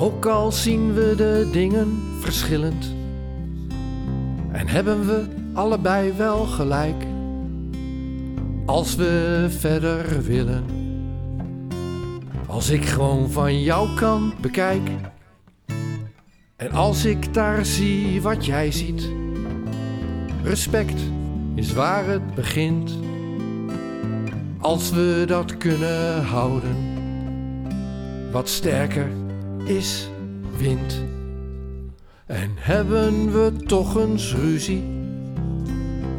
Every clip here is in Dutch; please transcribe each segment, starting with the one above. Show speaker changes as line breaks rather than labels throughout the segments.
Ook al zien we de dingen verschillend en hebben we allebei wel gelijk. Als we verder willen, als ik gewoon van jouw kant bekijk en als ik daar zie wat jij ziet, respect is waar het begint. Als we dat kunnen houden, wat sterker is wind. En hebben we toch eens ruzie,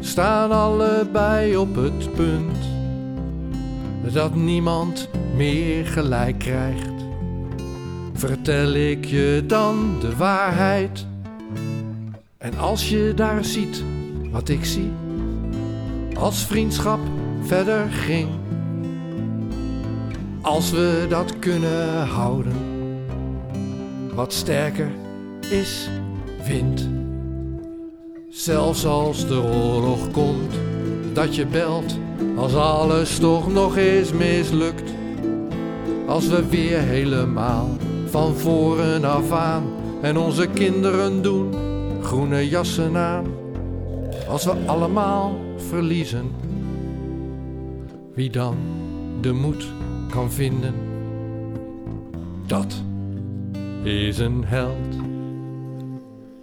staan allebei op het punt dat niemand meer gelijk krijgt. Vertel ik je dan de waarheid? En als je daar ziet wat ik zie, als vriendschap verder ging, als we dat kunnen houden, wat sterker is wind. Zelfs als de oorlog komt, dat je belt, als alles toch nog eens mislukt. Als we weer helemaal van voren af aan en onze kinderen doen groene jassen aan. Als we allemaal verliezen, wie dan de moed kan vinden, dat is een held.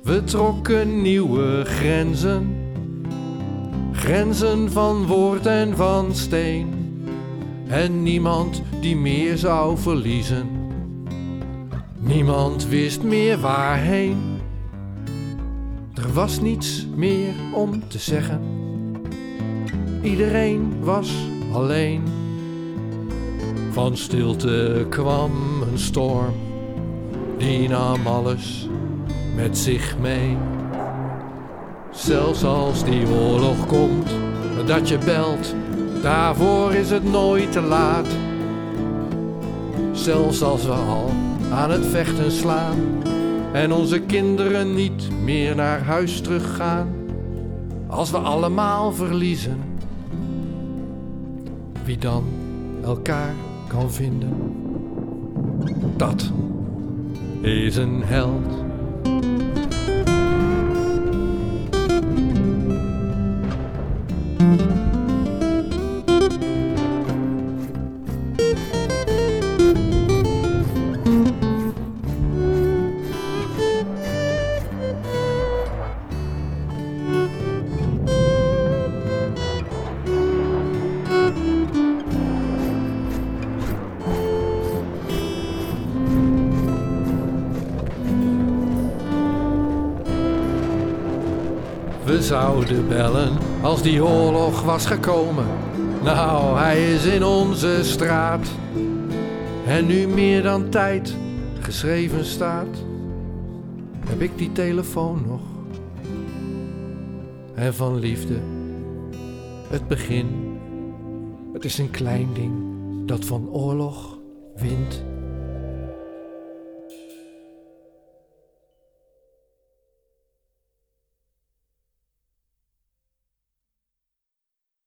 We trokken nieuwe grenzen, grenzen van woord en van steen. En niemand die meer zou verliezen. Niemand wist meer waarheen. Er was niets meer om te zeggen. Iedereen was alleen. Van stilte kwam een storm, die nam alles met zich mee. Zelfs als die oorlog komt, dat je belt, daarvoor is het nooit te laat. Zelfs als we al aan het vechten slaan en onze kinderen niet meer naar huis teruggaan. Als we allemaal verliezen, wie dan elkaar kan vinden, dat is We zouden bellen als die oorlog was gekomen. Nou, hij is in onze straat. En nu meer dan tijd geschreven staat. Heb ik die telefoon nog? En van liefde, het begin. Het is een klein ding dat van oorlog wint